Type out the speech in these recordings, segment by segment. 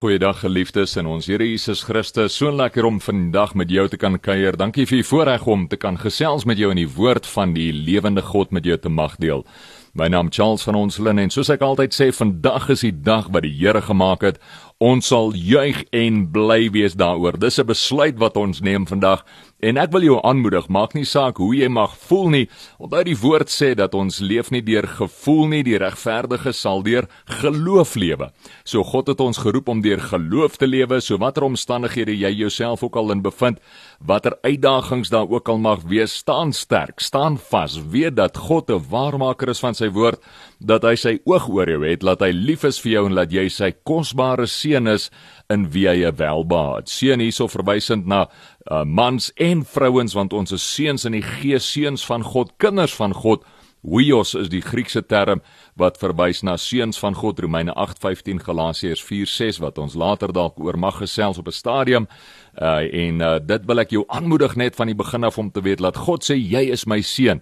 Goeiedag geliefdes in ons Here Jesus Christus. So lekker om vandag met jou te kan kuier. Dankie vir die voorreg om te kan gesels met jou in die woord van die lewende God met jou te mag deel. My naam Charles van ons Lin en soos ek altyd sê, vandag is die dag wat die Here gemaak het. Ons sal juig en bly wees daaroor. Dis 'n besluit wat ons neem vandag En ek wil jou aanmoedig, maak nie saak hoe jy mag voel nie, omdat die woord sê dat ons leef nie deur gevoel nie, die regverdige sal deur geloof lewe. So God het ons geroep om deur geloof te lewe, so watter omstandighede jy jouself ook al in bevind, watter uitdagings daar ook al mag wees, staan sterk, staan vas, weet dat God 'n waarmaker is van sy woord, dat hy sy oog oor jou het, dat hy lief is vir jou en dat jy sy kosbare seun is in wie hy welbaat. Seun hierso verwysend na uh, mans en vrouens want ons is seuns in die gees, seuns van God, kinders van God. Huios is die Griekse term wat verwys na seuns van God Romeine 8:15 Galasiërs 4:6 wat ons later dalk oor mag gesels op 'n stadium. Uh en uh, dit wil ek jou aanmoedig net van die begin af om te weet dat God sê jy is my seun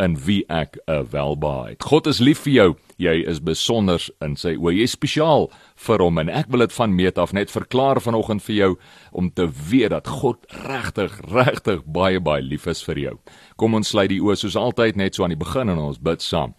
in wie ek 'n welbaat. God is lief vir jou. Jy is besonder in sy oë. Jy is spesiaal vir hom en ek wil dit van meet af net verklaar vanoggend vir jou om te weet dat God regtig, regtig baie baie lief is vir jou. Kom ons sluit die oë soos altyd net so aan die begin en ons bid saam.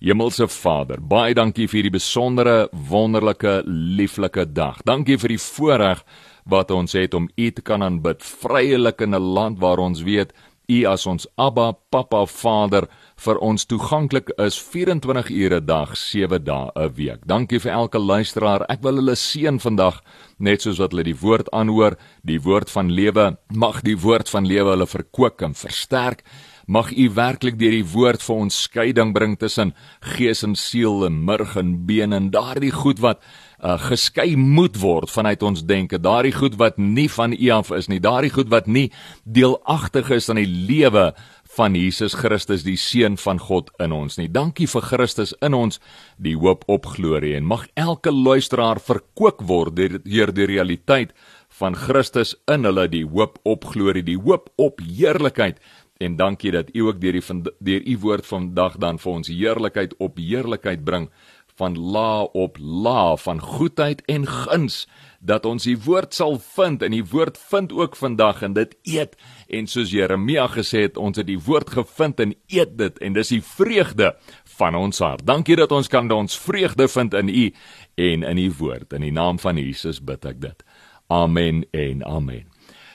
Hemelse Vader, baie dankie vir hierdie besondere, wonderlike, lieflike dag. Dankie vir die voorreg wat ons het om U te kan aanbid, vrylik in 'n land waar ons weet U as ons Abba, Papa, Vader vir ons toeganklik is 24 ure 'n dag, 7 dae 'n week. Dankie vir elke luisteraar. Ek wil hulle seën vandag net soos wat hulle die woord aanhoor, die woord van lewe. Mag die woord van lewe hulle verkoop en versterk. Mag U werklik deur die woord vir ons skeiding bring tussen gees en siel en murg en been en daardie goed wat uh, geskei moet word vanuit ons denke, daardie goed wat nie van U af is nie, daardie goed wat nie deelagtig is aan die lewe van Jesus Christus die seun van God in ons nie. Dankie vir Christus in ons, die hoop op glorie en mag elke luisteraar verkoop word deur die realiteit van Christus in hulle die hoop op glorie, die hoop op heerlikheid. En dankie dat U ook deur die deur U woord vandag dan vir ons heerlikheid op heerlikheid bring van la op la van goedheid en guns dat ons die woord sal vind en die woord vind ook vandag en dit eet en soos Jeremia gesê het ons het die woord gevind en eet dit en dis die vreugde van ons hart. Dankie dat ons kan ons vreugde vind in U en in U woord. In die naam van Jesus bid ek dit. Amen en amen.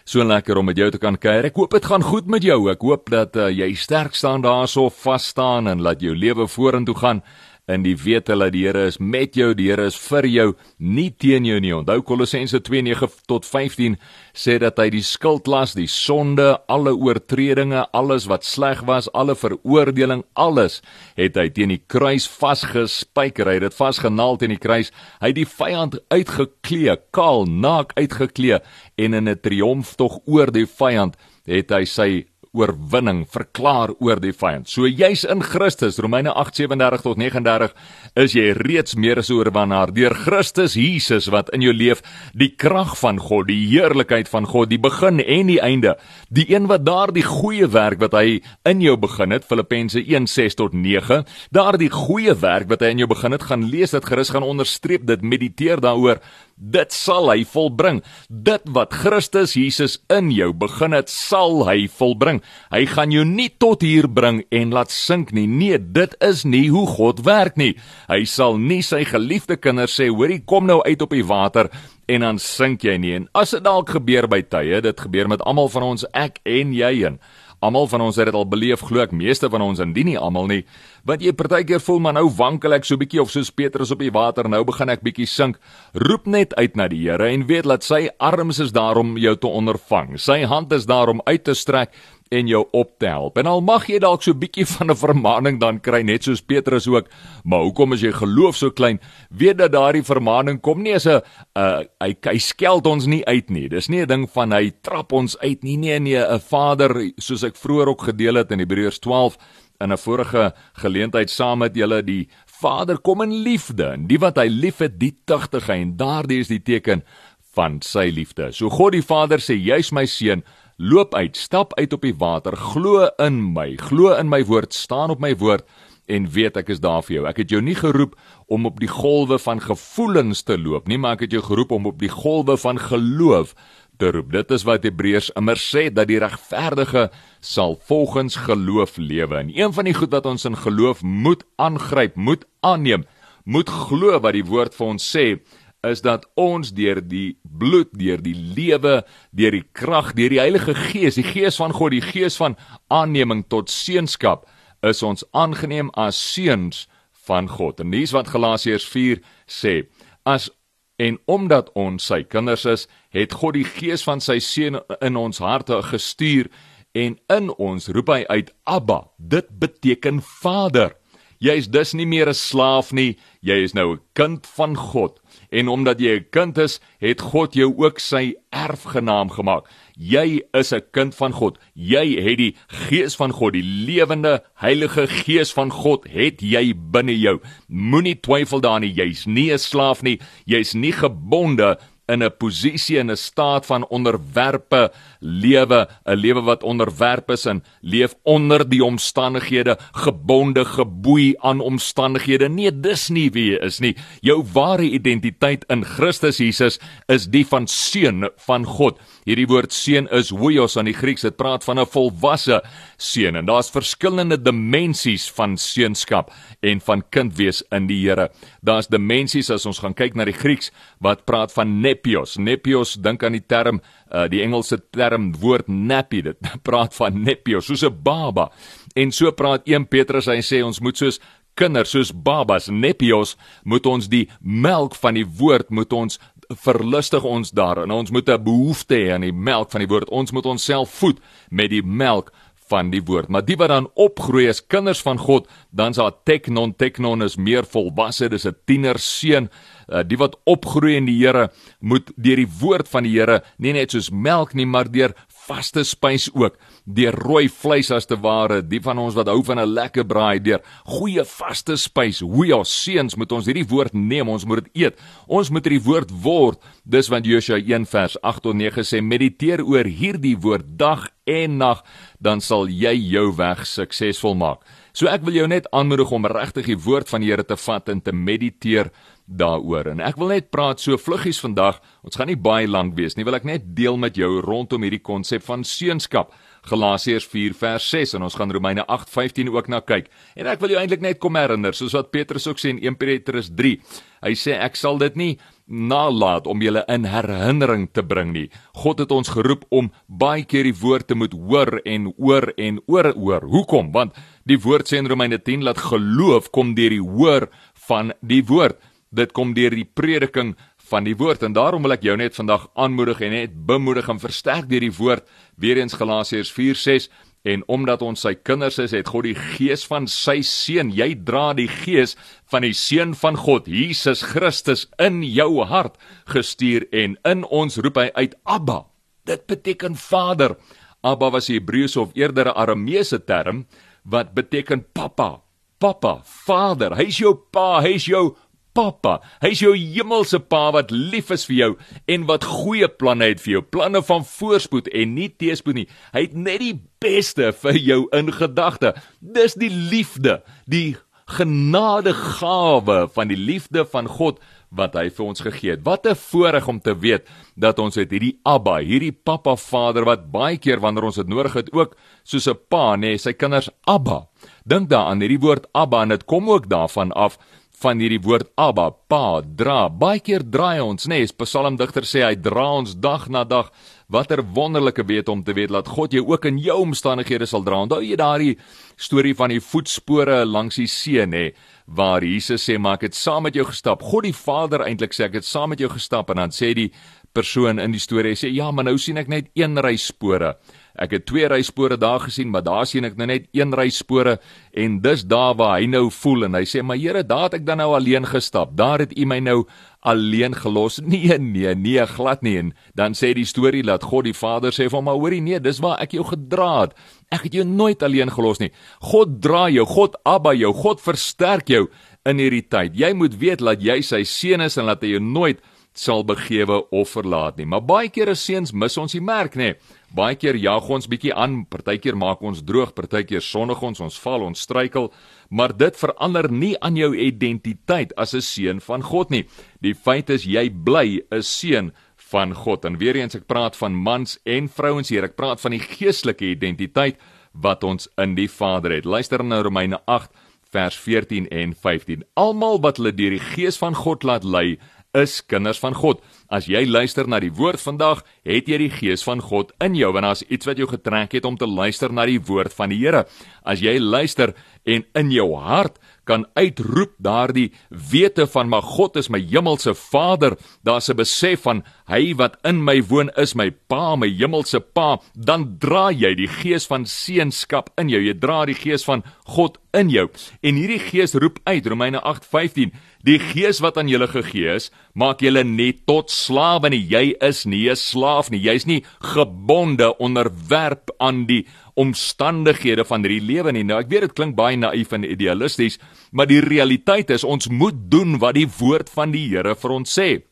So lekker om met jou te kan kuier. Ek hoop dit gaan goed met jou. Ek hoop dat uh, jy sterk staan daarso, vas staan en laat jou lewe vorentoe gaan in die wete dat die Here is met jou, die Here is vir jou, nie teen jou nie. Onthou Kolossense 2:9 tot 15 sê dat hy die skuldlas, die sonde, alle oortredinge, alles wat sleg was, alle veroordeling, alles het hy teen die kruis vasgespijker. Hy het dit vasgenaal teen die kruis. Hy het die vyand uitgeklee, kaal, naak uitgeklee en in 'n triomftog oor die vyand het hy sy oorwinning verklaar oor die vyand. So jy's in Christus, Romeine 8:37 tot 39, is jy reeds meer as 'n oorwinnaar deur Christus Jesus wat in jou leef, die krag van God, die heerlikheid van God, die begin en die einde. Die een wat daardie goeie werk wat hy in jou begin het, Filippense 1:6 tot 9, daardie goeie werk wat hy in jou begin het, gaan lees dit gerus gaan onderstreep dit, mediteer daaroor dit sal hy volbring. Dit wat Christus Jesus in jou begin het, sal hy volbring. Hy gaan jou nie tot hier bring en laat sink nie. Nee, dit is nie hoe God werk nie. Hy sal nie sy geliefde kinders sê, "Hoorie, kom nou uit op die water." En dan sink jy nie. En as dit dalk gebeur by tye, dit gebeur met almal van ons, ek en jy en Almal van ons het dit al beleef, glo ek, meeste van ons indien nie almal nie. Want jy partykeer voel maar nou wankel ek so bietjie of soos Petrus op die water, nou begin ek bietjie sink. Roep net uit na die Here en weet dat sy arms is daar om jou te ondervang. Sy hand is daar om uit te strek en jou op te help. En al mag jy dalk so bietjie van 'n vermaaning dan kry net soos Petrus ook, maar hoekom as jy geloof so klein, weet dat daardie vermaaning kom nie as 'n uh, hy hy skeld ons nie uit nie. Dis nie 'n ding van hy trap ons uit nie. Nee nee, 'n Vader soos ek vroeër ook gedeel het in Hebreërs 12 in 'n vorige geleentheid saam met julle die Vader kom in liefde en die wat hy liefhet, die tugtig hy en daardie is die teken van sy liefde. So God die Vader sê jy's my seun loop uit, stap uit op die water, glo in my, glo in my woord, staan op my woord en weet ek is daar vir jou. Ek het jou nie geroep om op die golwe van gevoelens te loop nie, maar ek het jou geroep om op die golwe van geloof te roep. Dit is wat Hebreërs immer sê dat die regverdige sal volgens geloof lewe. En een van die goed wat ons in geloof moet aangryp, moet aanneem, moet glo wat die woord vir ons sê, is dat ons deur die bloed, deur die lewe, deur die krag, deur die Heilige Gees, die Gees van God, die Gees van aanneming tot seunskap, is ons aangeneem as seuns van God. En dis wat Galasiërs 4 sê. As en omdat ons sy kinders is, het God die Gees van sy seun in ons harte gestuur en in ons roep hy uit Abba. Dit beteken Vader. Jy is dus nie meer 'n slaaf nie, jy is nou 'n kind van God. En omdat jy 'n kind is, het God jou ook sy erfgenaam gemaak. Jy is 'n kind van God. Jy het die Gees van God, die lewende Heilige Gees van God het jy binne jou. Moenie twyfel daarin nie. Jy's nie 'n slaaf nie. Jy's nie gebonde in 'n posisie en 'n staat van onderwerpe lewe, 'n lewe wat onderwerp is en leef onder die omstandighede, gebonde, geboei aan omstandighede. Nee, dis nie wie jy is nie. Jou ware identiteit in Christus Jesus is die van seun van God. Hierdie woord seun is huios aan die Grieks. Dit praat van 'n volwasse seun en daar's verskillende dimensies van seunskap en van kind wees in die Here. Daar's dimensies as ons gaan kyk na die Grieks wat praat van nepios. Nepios dink aan die term uh, die Engelse term woord nappy dit praat van nepios soos 'n baba. En so praat 1 Petrus hy sê ons moet soos kinders soos babas nepios moet ons die melk van die woord moet ons verlustig ons daarin. Ons moet 'n behoefte hê aan die melk van die woord. Ons moet onsself voed met die melk van die woord. Maar die wat dan opgroei as kinders van God, dan's daar teknon, teknon is meer volwasse, dis 'n tiener seun. Uh, die wat opgroei in die Here moet deur die woord van die Here, nie net soos melk nie, maar deur vaste spys ook, deur rooi vleis as te ware, die van ons wat hou van 'n lekker braai, deur goeie vaste spys. Hoe ons seuns moet ons hierdie woord neem, ons moet dit eet. Ons moet hierdie woord word. Dis wat Josua 1 vers 8 tot 9 sê, mediteer oor hierdie woord dag en nag, dan sal jy jou weg suksesvol maak. So ek wil jou net aanmoedig om regtig die woord van die Here te vat en te mediteer daaroor. En ek wil net praat so vluggies vandag. Ons gaan nie baie lank wees nie. Wil ek net deel met jou rondom hierdie konsep van seunskap. Galasiërs 4 vers 6 en ons gaan Romeine 8:15 ook na kyk. En ek wil jou eintlik net kom herinner, soos wat Petrus ook sê in 1 Petrus 3. Hy sê ek sal dit nie nalat om julle in herinnering te bring nie. God het ons geroep om baie keer die woord te moet hoor en oor en oor oor. Hoekom? Want die woord sê in Romeine 10 dat geloof kom deur die hoor van die woord dit kom deur die prediking van die woord en daarom wil ek jou net vandag aanmoedig en net bemoedig en versterk deur die woord weer eens Galasiërs 4:6 en omdat ons sy kinders is het God die gees van sy seun jy dra die gees van die seun van God Jesus Christus in jou hart gestuur en in ons roep hy uit Abba. Dit beteken vader. Abba was 'n Hebreëse of eerder 'n Arameese term wat beteken pappa pappa vader. Hy's jou pa hy's jou Pappa, hy's jou hemelse pa wat lief is vir jou en wat goeie planne het vir jou, planne van voorspoed en nie teëspoed nie. Hy het net die beste vir jou in gedagte. Dis die liefde, die genadegawe van die liefde van God wat hy vir ons gegee het. Wat 'n voorreg om te weet dat ons het hierdie Abba, hierdie Pappa Vader wat baie keer wanneer ons dit nodig het ook soos 'n pa, nê, nee, sy kinders Abba. Dink daaraan, hierdie woord Abba en dit kom ook daarvan af van hierdie woord Abba, Pa, dra. Baie keer draai ons, nê, nee, Psalmdigter sê hy dra ons dag na dag. Watter wonderlike weet om te weet dat God jou ook in jou omstandighede sal dra. Onthou jy daardie storie van die voetspore langs die see, nê, waar Jesus sê, "Maar ek het saam met jou gestap." God die Vader eintlik sê, "Ek het saam met jou gestap." En dan sê die persoon in die storie sê, "Ja, maar nou sien ek net een ry spore." Ek het twee ryspore daar gesien, maar daar sien ek nou net een ryspore en dis daar waar hy nou voel en hy sê, "Maar Here, daar het ek dan nou alleen gestap. Daar het U my nou alleen gelos." Nee, nee, nee, glad nie. En dan sê die storie dat God die Vader sê hom, "Maar hoorie, nee, dis waar ek jou gedra het. Ek het jou nooit alleen gelos nie. God dra jou, God Abba jou, God versterk jou in hierdie tyd. Jy moet weet dat jy sy seun is en dat hy jou nooit sal begewe of verlaat nie. Maar baie keer as seuns mis ons die merk, nê. Baie keer jag ons bietjie aan, partykeer maak ons droog, partykeer sonnig ons, ons val, ons struikel, maar dit verander nie aan jou identiteit as 'n seun van God nie. Die feit is jy bly 'n seun van God. En weer eens ek praat van mans en vrouens hier. Ek praat van die geestelike identiteit wat ons in die Vader het. Luister na Romeine 8 vers 14 en 15. Almal wat hulle deur die Gees van God laat lei, is kinders van God. As jy luister na die woord vandag, het jy die Gees van God in jou en as iets wat jou getrek het om te luister na die woord van die Here. As jy luister en in jou hart kan uitroep daardie wete van maar God is my hemelse Vader, daar's 'n besef van hy wat in my woon is my Pa, my hemelse Pa, dan dra jy die gees van seunskap in jou. Jy dra die gees van God in jou. En hierdie gees roep uit Romeine 8:15, die gees wat aan julle gegee is, maak julle nie tot slawe nie. Jy is nie 'n slaaf nie. Jy's nie gebonde onderwerp aan die omstandighede van hierdie lewe nie. Nou ek weet dit klink baie naïef en idealisties, maar die realiteit is ons moet doen wat die woord van die Here vir ons sê.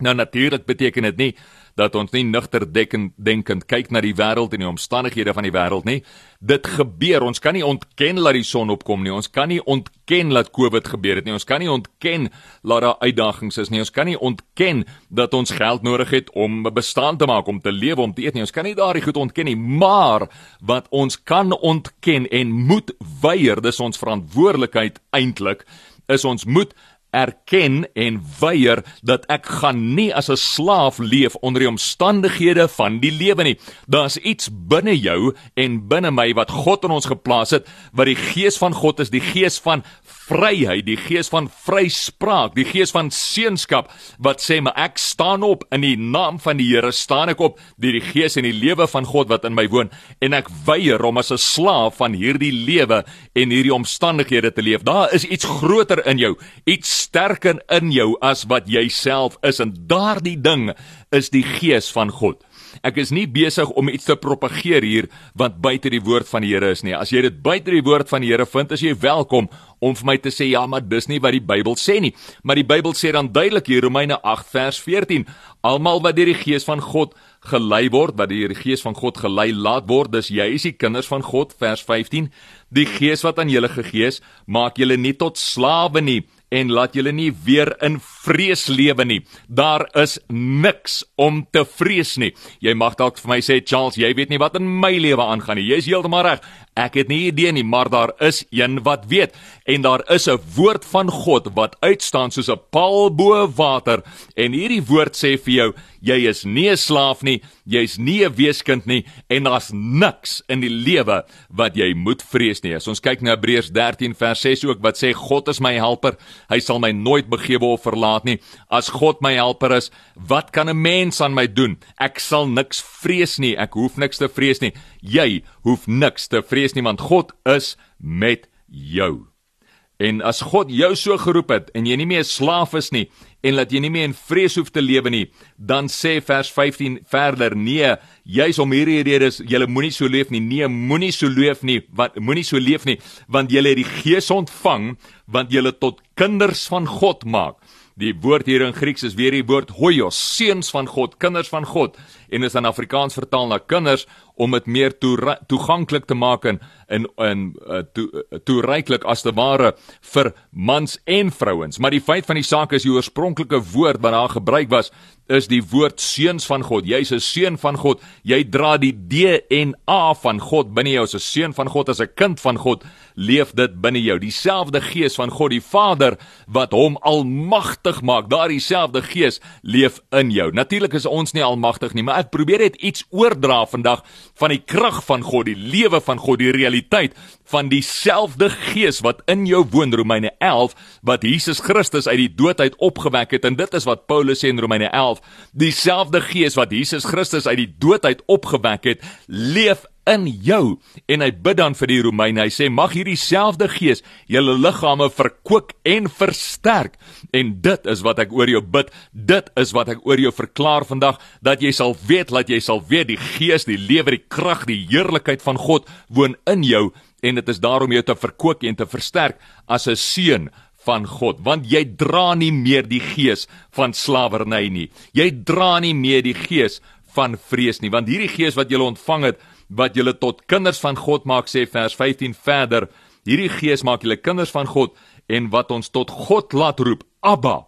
Nou natuurlik beteken dit nie dat ons nie nugter denkend kyk na die wêreld en die omstandighede van die wêreld nie. Dit gebeur. Ons kan nie ontken dat die son opkom nie. Ons kan nie ontken dat COVID gebeur het nie. Ons kan nie ontken dat daar uitdagings is nie. Ons kan nie ontken dat ons geld nodig het om bestaan te maak, om te lewe, om te eet nie. Ons kan nie daardie goed ontken nie. Maar wat ons kan ontken en moet weier, dis ons verantwoordelikheid eintlik, is ons moet erken en weier dat ek gaan nie as 'n slaaf leef onder die omstandighede van die lewe nie. Daar's iets binne jou en binne my wat God in ons geplaas het, wat die gees van God is, die gees van vryheid, die gees van vryspraak, die gees van seunskap wat sê maar ek staan op in die naam van die Here staan ek op deur die gees en die lewe van God wat in my woon en ek weier om as 'n slaaf van hierdie lewe en hierdie omstandighede te leef. Daar is iets groter in jou, iets sterker in jou as wat jy self is en daardie ding is die gees van God. Ek is nie besig om iets te propageer hier wat buite die woord van die Here is nie. As jy dit buite die woord van die Here vind, is jy welkom om vir my te sê ja, maar dis nie wat die Bybel sê nie. Maar die Bybel sê dan duidelik hier Romeine 8 vers 14, almal wat deur die Gees van God gelei word, wat deur die Gees van God gelei laat word, dis jy is die kinders van God vers 15. Die Gees wat aan julle gegee is, maak julle nie tot slawe nie en laat julle nie weer in vrees lewe nie. Daar is niks om te vrees nie. Jy mag dalk vir my sê Charles, jy weet nie wat in my lewe aangaan nie. Jy is heeltemal reg. Ek het nie idee nie, maar daar is een wat weet en daar is 'n woord van God wat uitstaan soos 'n paal bo water en hierdie woord sê vir jou jy is nie 'n slaaf nie, jy's nie 'n weeskind nie en daar's niks in die lewe wat jy moet vrees nie. As ons kyk na Hebreërs 13 vers 6 ook wat sê God is my helper, hy sal my nooit begewe of verlaat nie. As God my helper is, wat kan 'n mens aan my doen? Ek sal niks vrees nie, ek hoef niks te vrees nie. Jy hoef niks te vrees nie want God is met jou. En as God jou so geroep het en jy nie meer 'n slaaf is nie en dat jy nie meer in vrees hoef te lewe nie, dan sê vers 15 verder: Nee, jy's om hierdie redes, jy moenie so leef nie. Nee, moenie so leef nie, want moenie so leef nie, want jy het die Gees ontvang want jy tot kinders van God maak. Die woord hier in Grieks is weer die woord hoios, seuns van God, kinders van God en is in Afrikaans vertaal na kinders om dit meer toeganklik te maak en in in uh, toe uh, toereiklik as te ware vir mans en vrouens. Maar die feit van die saak is die oorspronklike woord wat daar gebruik was is die woord seuns van God. Jy's 'n seun van God. Jy dra die DNA van God binne jou as 'n seun van God, as 'n kind van God, leef dit binne jou. Dieselfde Gees van God die Vader wat hom almagtig maak, daardie selfde Gees leef in jou. Natuurlik is ons nie almagtig nie, maar ek probeer net iets oordra vandag van die krag van God, die lewe van God, die realiteit van dieselfde Gees wat in jou woon Romeine 11 wat Jesus Christus uit die dood uit opgewek het. En dit is wat Paulus sê in Romeine 11 dieselfde Gees wat Jesus Christus uit die dood uit opgewek het leef in jou en hy bid dan vir die Romeine hy sê mag hierdie selfde gees julle liggame verkoop en versterk. En dit is wat ek oor jou bid. Dit is wat ek oor jou verklaar vandag dat jy sal weet dat jy sal weet die gees die lewe die krag die heerlikheid van God woon in jou en dit is daarom jou te verkoop en te versterk as 'n seun van God, want jy dra nie meer die gees van slawerny nie. Jy dra nie meer die gees van vrees nie, want hierdie gees wat jy ontvang het, wat julle tot kinders van God maak sê vers 15 verder, hierdie gees maak julle kinders van God en wat ons tot God laat roep, Abba,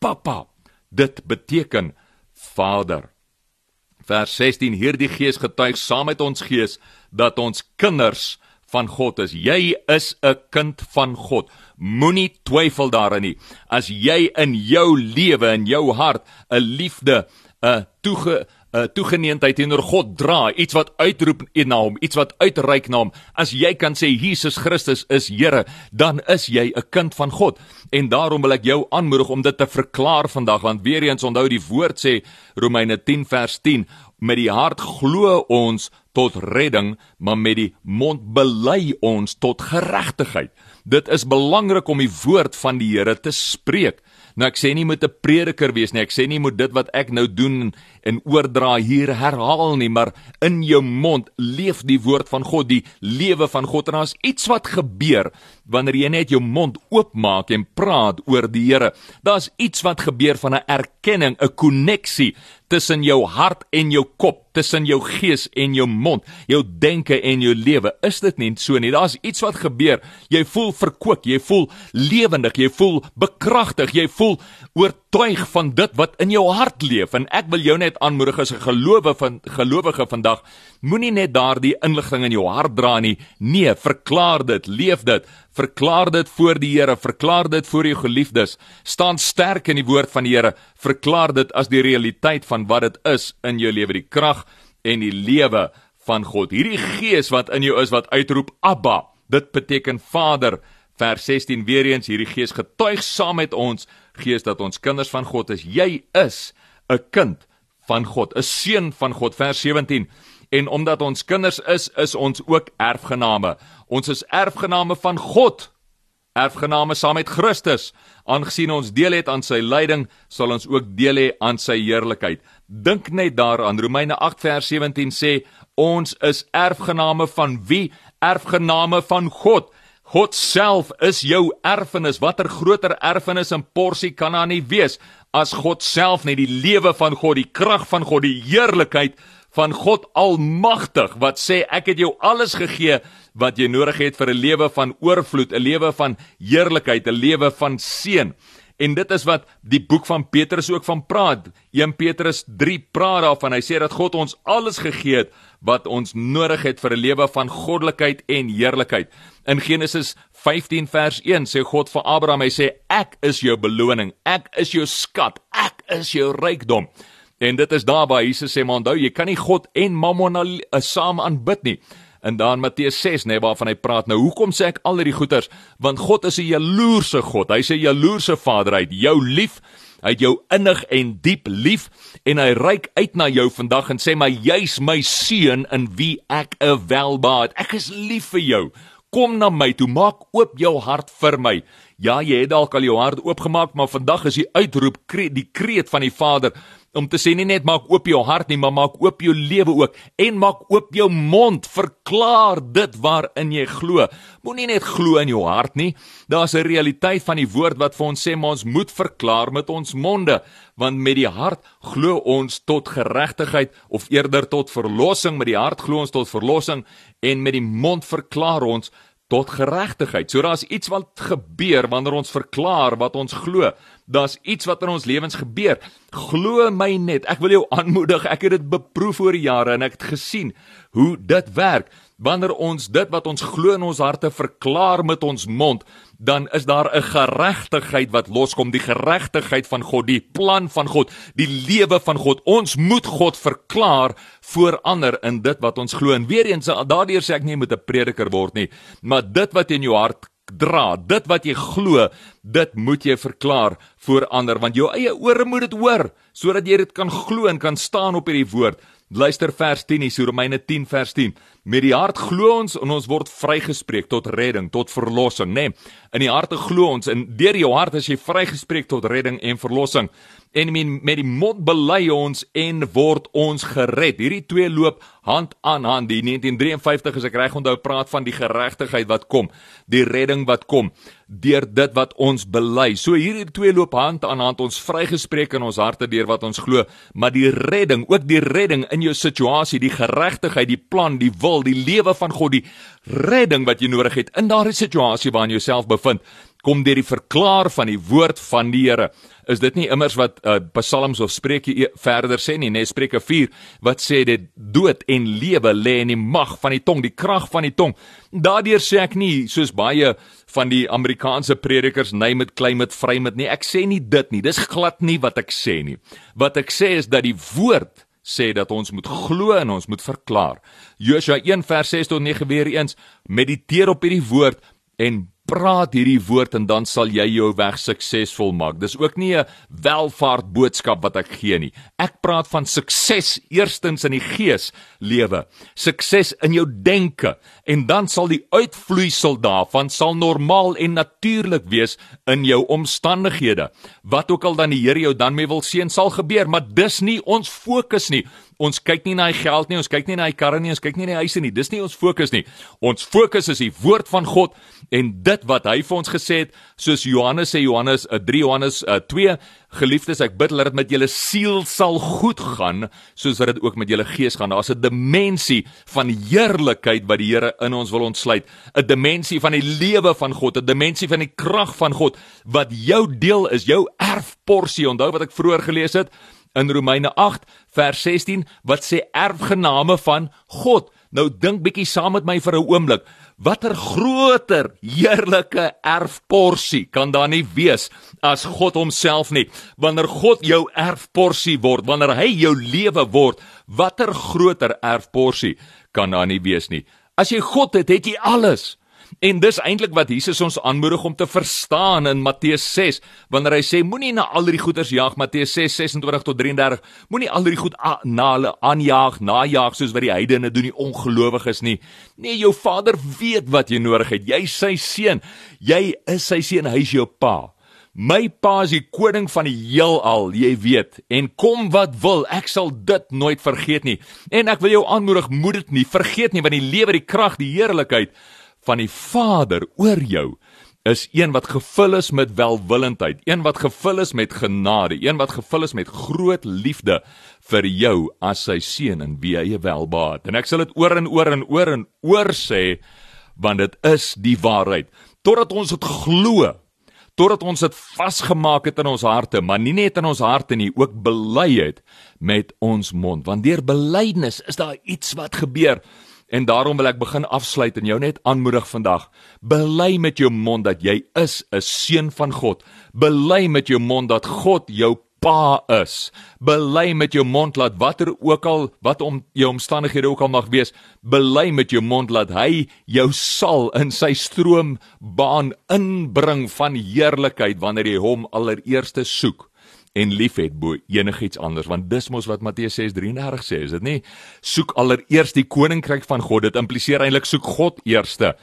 Papa. Dit beteken Vader. Vers 16: Hierdie Gees getuig saam met ons gees dat ons kinders van God is. Jy is 'n kind van God. Moenie twyfel daarin nie. As jy in jou lewe en jou hart 'n liefde, 'n toege 'n toegeneentheid teenoor God dra, iets wat uitroep na hom, iets wat uitreik na hom. As jy kan sê Jesus Christus is Here, dan is jy 'n kind van God. En daarom wil ek jou aanmoedig om dit te verklaar vandag, want weer eens onthou die woord sê Romeine 10 vers 10, met die hart glo ons tot redding, maar met die mond bely ons tot geregtigheid. Dit is belangrik om die woord van die Here te spreek. Nou ek sê nie moet 'n prediker wees nie. Ek sê nie moet dit wat ek nou doen en oordra hier herhaal nie, maar in jou mond leef die woord van God, die lewe van God en daar's iets wat gebeur wanneer jy net jou mond oopmaak en praat oor die Here. Daar's iets wat gebeur van 'n erkenning, 'n koneksie tussen jou hart en jou kop, tussen jou gees en jou mond, jou denke en jou lewe. Is dit nie so nie? Daar's iets wat gebeur. Jy voel verkoop, jy voel lewendig, jy voel bekragtig, jy voel oortuig van dit wat in jou hart leef. En ek wil jou net aanmoedig as 'n gelowe van gelowige vandag, moenie net daardie inligting in jou hart dra nie. Nee, verklaar dit, leef dit. Verklaar dit voor die Here, verklaar dit voor jou geliefdes. Staan sterk in die woord van die Here. Verklaar dit as die realiteit van wat dit is in jou lewe, die krag en die lewe van God. Hierdie gees wat in jou is wat uitroep Abba. Dit beteken Vader. Vers 16 weer eens hierdie gees getuig saam met ons gees dat ons kinders van God is. Jy is 'n kind van God, 'n seun van God. Vers 17 en omdat ons kinders is, is ons ook erfgename. Ons is erfgename van God. Erfgename saam met Christus. Aangesien ons deel het aan sy lyding, sal ons ook deel hê aan sy heerlikheid. Dink net daaraan. Romeine 8 vers 17 sê ons is erfgename van wie? Erfgename van God. God self is jou erfenis. Watter groter erfenis en porsie kan daar nie wees as God self net die lewe van God, die krag van God, die heerlikheid van God almagtig wat sê ek het jou alles gegee wat jy nodig het vir 'n lewe van oorvloed, 'n lewe van heerlikheid, 'n lewe van seën. En dit is wat die boek van Petrus ook van praat. 1 Petrus 3 praat daarvan. Hy sê dat God ons alles gegee het wat ons nodig het vir 'n lewe van goddelikheid en heerlikheid. In Genesis 15 vers 1 sê God vir Abraham, hy sê ek is jou beloning, ek is jou skat, ek is jou rykdom. En dit is daar waar Jesus sê maar onthou jy kan nie God en Mammon saam aanbid nie. En dan Matteus 6 nê nee, waarvan hy praat nou hoekom sê ek al hierdie goeters want God is 'n jaloerse God. Hy's 'n jaloerse Vader uit jou lief. Hy het jou innig en diep lief en hy reik uit na jou vandag en sê maar jy's my seun in wie ek 'n welbaat. Ek is lief vir jou. Kom na my toe, maak oop jou hart vir my. Ja, jy het dalk al jou hart oopgemaak, maar vandag is die uitroep, die kreet van die Vader om te sê nie net maak oop jou hart nie, maar maak oop jou lewe ook en maak oop jou mond, verklaar dit waarin jy glo. Moenie net glo in jou hart nie. Daar's 'n realiteit van die woord wat vir ons sê maar ons moet verklaar met ons monde, want met die hart glo ons tot geregtigheid of eerder tot verlossing, met die hart glo ons tot verlossing en met die mond verklaar ons tot geregtigheid. So daar's iets wat gebeur wanneer ons verklaar wat ons glo. Daar's iets wat in ons lewens gebeur. Glo my net. Ek wil jou aanmoedig. Ek het dit beproef oor jare en ek het gesien hoe dit werk. Wanneer ons dit wat ons glo in ons harte verklaar met ons mond, dan is daar 'n geregtigheid wat loskom, die geregtigheid van God, die plan van God, die lewe van God. Ons moet God verklaar voor ander in dit wat ons glo. En weer eens, daardeur sê ek nie jy moet 'n prediker word nie, maar dit wat in jou hart dra, dit wat jy glo, dit moet jy verklaar voor ander want jou eie ore moet dit hoor sodat jy dit kan glo en kan staan op hierdie woord. Luister vers 10 hier, Romeine 10 vers 10. Met die hart glo ons en ons word vrygespreek tot redding, tot verlossing, nê? Nee, in die hart glo ons en deur jou hart as jy vrygespreek tot redding en verlossing. En met die mond bely ons en word ons gered. Hierdie twee loop hand aan hand. Die 1953 as ek reg onthou praat van die geregtigheid wat kom, die redding wat kom deur dit wat ons bely. So hierdie twee loop hand aan hand. Ons vrygespreek in ons harte deur wat ons glo, maar die redding, ook die redding in jou situasie, die geregtigheid, die plan, die wil, die lewe van God, die redding wat jy nodig het in daardie situasie waarin jy jouself bevind, kom deur die verklaar van die woord van die Here. Is dit nie immers wat uh, Psalms of Spreuke e, verder sê nie, nee Spreuke 4 wat sê dit dood en lewe lê in die mag van die tong, die krag van die tong. Daardeur sê ek nie soos baie van die Amerikaanse predikers nei met klei met vry met nie. Ek sê nie dit nie. Dis glad nie wat ek sê nie. Wat ek sê is dat die woord sê dat ons moet glo en ons moet verklaar. Josua 1 vers 6 tot 9 weer eens mediteer op hierdie woord en praat hierdie woord en dan sal jy jou weg suksesvol maak. Dis ook nie 'n welvaart boodskap wat ek gee nie. Ek praat van sukses eerstens in die gees lewe, sukses in jou denke en dan sal die uitvloeisel daarvan sal normaal en natuurlik wees in jou omstandighede. Wat ook al dan die Here jou dan mee wil seën sal gebeur, maar dis nie ons fokus nie. Ons kyk nie na die geld nie, ons kyk nie na die karre nie, ons kyk nie na die huise nie. Dis nie ons fokus nie. Ons fokus is die woord van God en dit wat hy vir ons gesê het, soos Johannes sê Johannes 3 uh, Johannes uh, 2 Geliefdes, ek bid dat dit met julle siel sal goed gaan, soos dat dit ook met julle gees gaan. Daar's 'n dimensie van heerlikheid wat die Here in ons wil ontsluit, 'n dimensie van die lewe van God, 'n dimensie van die krag van God wat jou deel is, jou erfporsie. Onthou wat ek vroeër gelees het? In Romeine 8 vers 16 wat sê erfgename van God. Nou dink bietjie saam met my vir 'n oomblik. Watter groter heerlike erfporsie kan daar nie wees as God homself nie? Wanneer God jou erfporsie word, wanneer hy jou lewe word, watter groter erfporsie kan daar nie wees nie? As jy God het, het jy alles. En dis eintlik wat Jesus ons aanmoedig om te verstaan in Matteus 6, wanneer hy sê moenie na al die goeders jag Matteus 6 26 tot 33, moenie al die goed na hulle aanjaag, najag soos wat die heidene doen, die ongelowiges nie. Nee, jou Vader weet wat jy nodig het. Jy is sy seun. Jy is sy seun, hy is jou pa. My pa is die koning van die heelal, jy weet. En kom wat wil, ek sal dit nooit vergeet nie. En ek wil jou aanmoedig, moed dit nie vergeet nie, want die lewe, die krag, die heerlikheid van die Vader oor jou is een wat gevul is met welwillendheid, een wat gevul is met genade, een wat gevul is met groot liefde vir jou as sy seun en wie hy welbaat. En ek sal dit oor en oor en oor en oor sê want dit is die waarheid. Totdat ons dit glo, totdat ons dit vasgemaak het in ons harte, maar nie net in ons harte nie, ook bely het met ons mond. Want deur belydenis is daar iets wat gebeur. En daarom wil ek begin afsluit en jou net aanmoedig vandag. Bely met jou mond dat jy is 'n seun van God. Bely met jou mond dat God jou pa is. Bely met jou mond laat watter ook al wat om jou omstandighede ook al mag wees, bely met jou mond laat hy jou sal in sy stroombaan inbring van heerlikheid wanneer jy hom allereerste soek en liefhet bo enigiets anders want dis mos wat Matteus 6:33 sê is dit nie? Soek allereers die koninkryk van God. Dit impliseer eintlik soek God eerste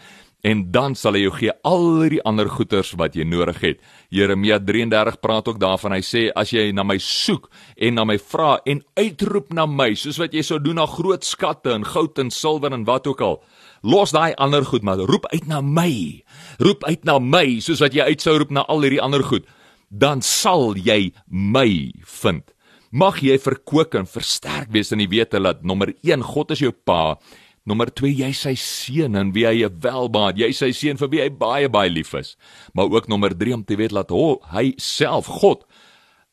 en dan sal hy jou gee al die ander goeders wat jy nodig het. Jeremia 33 praat ook daarvan. Hy sê as jy na my soek en na my vra en uitroep na my soos wat jy sou doen na groot skatte en goud en silwer en wat ook al los daai ander goed maar roep uit na my. Roep uit na my soos wat jy uit sou roep na al hierdie ander goed dan sal jy my vind. Mag jy verkoop en versterk wees in die wete dat nommer 1 God is jou pa, nommer 2 jy sy seun en wie hy welbaat, jy sy seun vir wie hy baie baie lief is. Maar ook nommer 3 om te weet dat ho, hy self God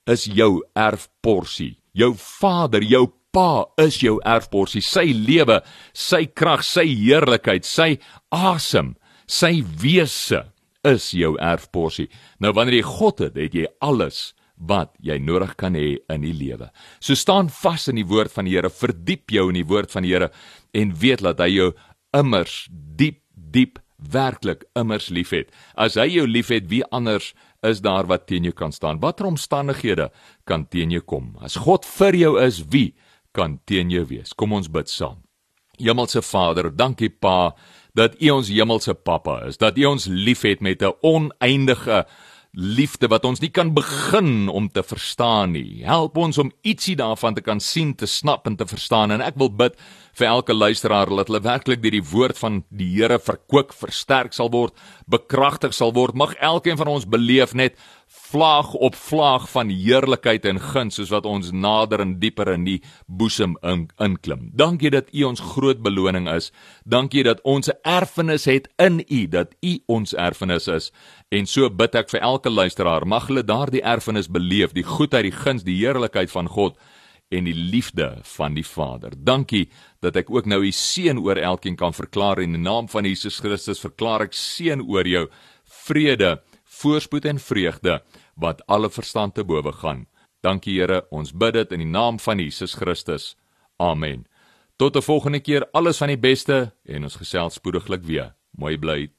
is jou erfporsie. Jou Vader, jou Pa is jou erfporsie. Sy lewe, sy krag, sy heerlikheid, sy asem, sy wese is jou erfporsie. Nou wanneer jy God het, het jy alles wat jy nodig kan hê in die lewe. So staan vas in die woord van die Here, verdiep jou in die woord van die Here en weet dat hy jou immers diep diep werklik immers liefhet. As hy jou liefhet, wie anders is daar wat teen jou kan staan? Watter omstandighede kan teen jou kom? As God vir jou is, wie kan teen jou wees? Kom ons bid saam. Hemelse Vader, dankie Pa dat U ons hemelse Pappa is, dat U ons liefhet met 'n oneindige liefde wat ons nie kan begin om te verstaan nie. Help ons om ietsie daarvan te kan sien, te snap en te verstaan en ek wil bid vir elke luisteraar dat hulle werklik deur die woord van die Here verkoop, versterk sal word, bekragtig sal word. Mag elkeen van ons beleef net vlaag op vlaag van heerlikheid en guns soos wat ons nader en dieper in die boesem inklim. In Dankie dat U ons groot beloning is. Dankie dat ons 'n erfenis het in U, dat U ons erfenis is. En so bid ek vir elke luisteraar, mag hulle daardie erfenis beleef, die goedheid, die guns, die heerlikheid van God en die liefde van die Vader. Dankie dat ek ook nou U seën oor elkeen kan verklaar in die naam van Jesus Christus verklaar ek seën oor jou vrede voorspoed en vreugde wat alle verstand te bowe gaan. Dankie Here, ons bid dit in die naam van Jesus Christus. Amen. Tot 'n volgende keer, alles van die beste en ons gesels spoediglik weer. Mooi bly.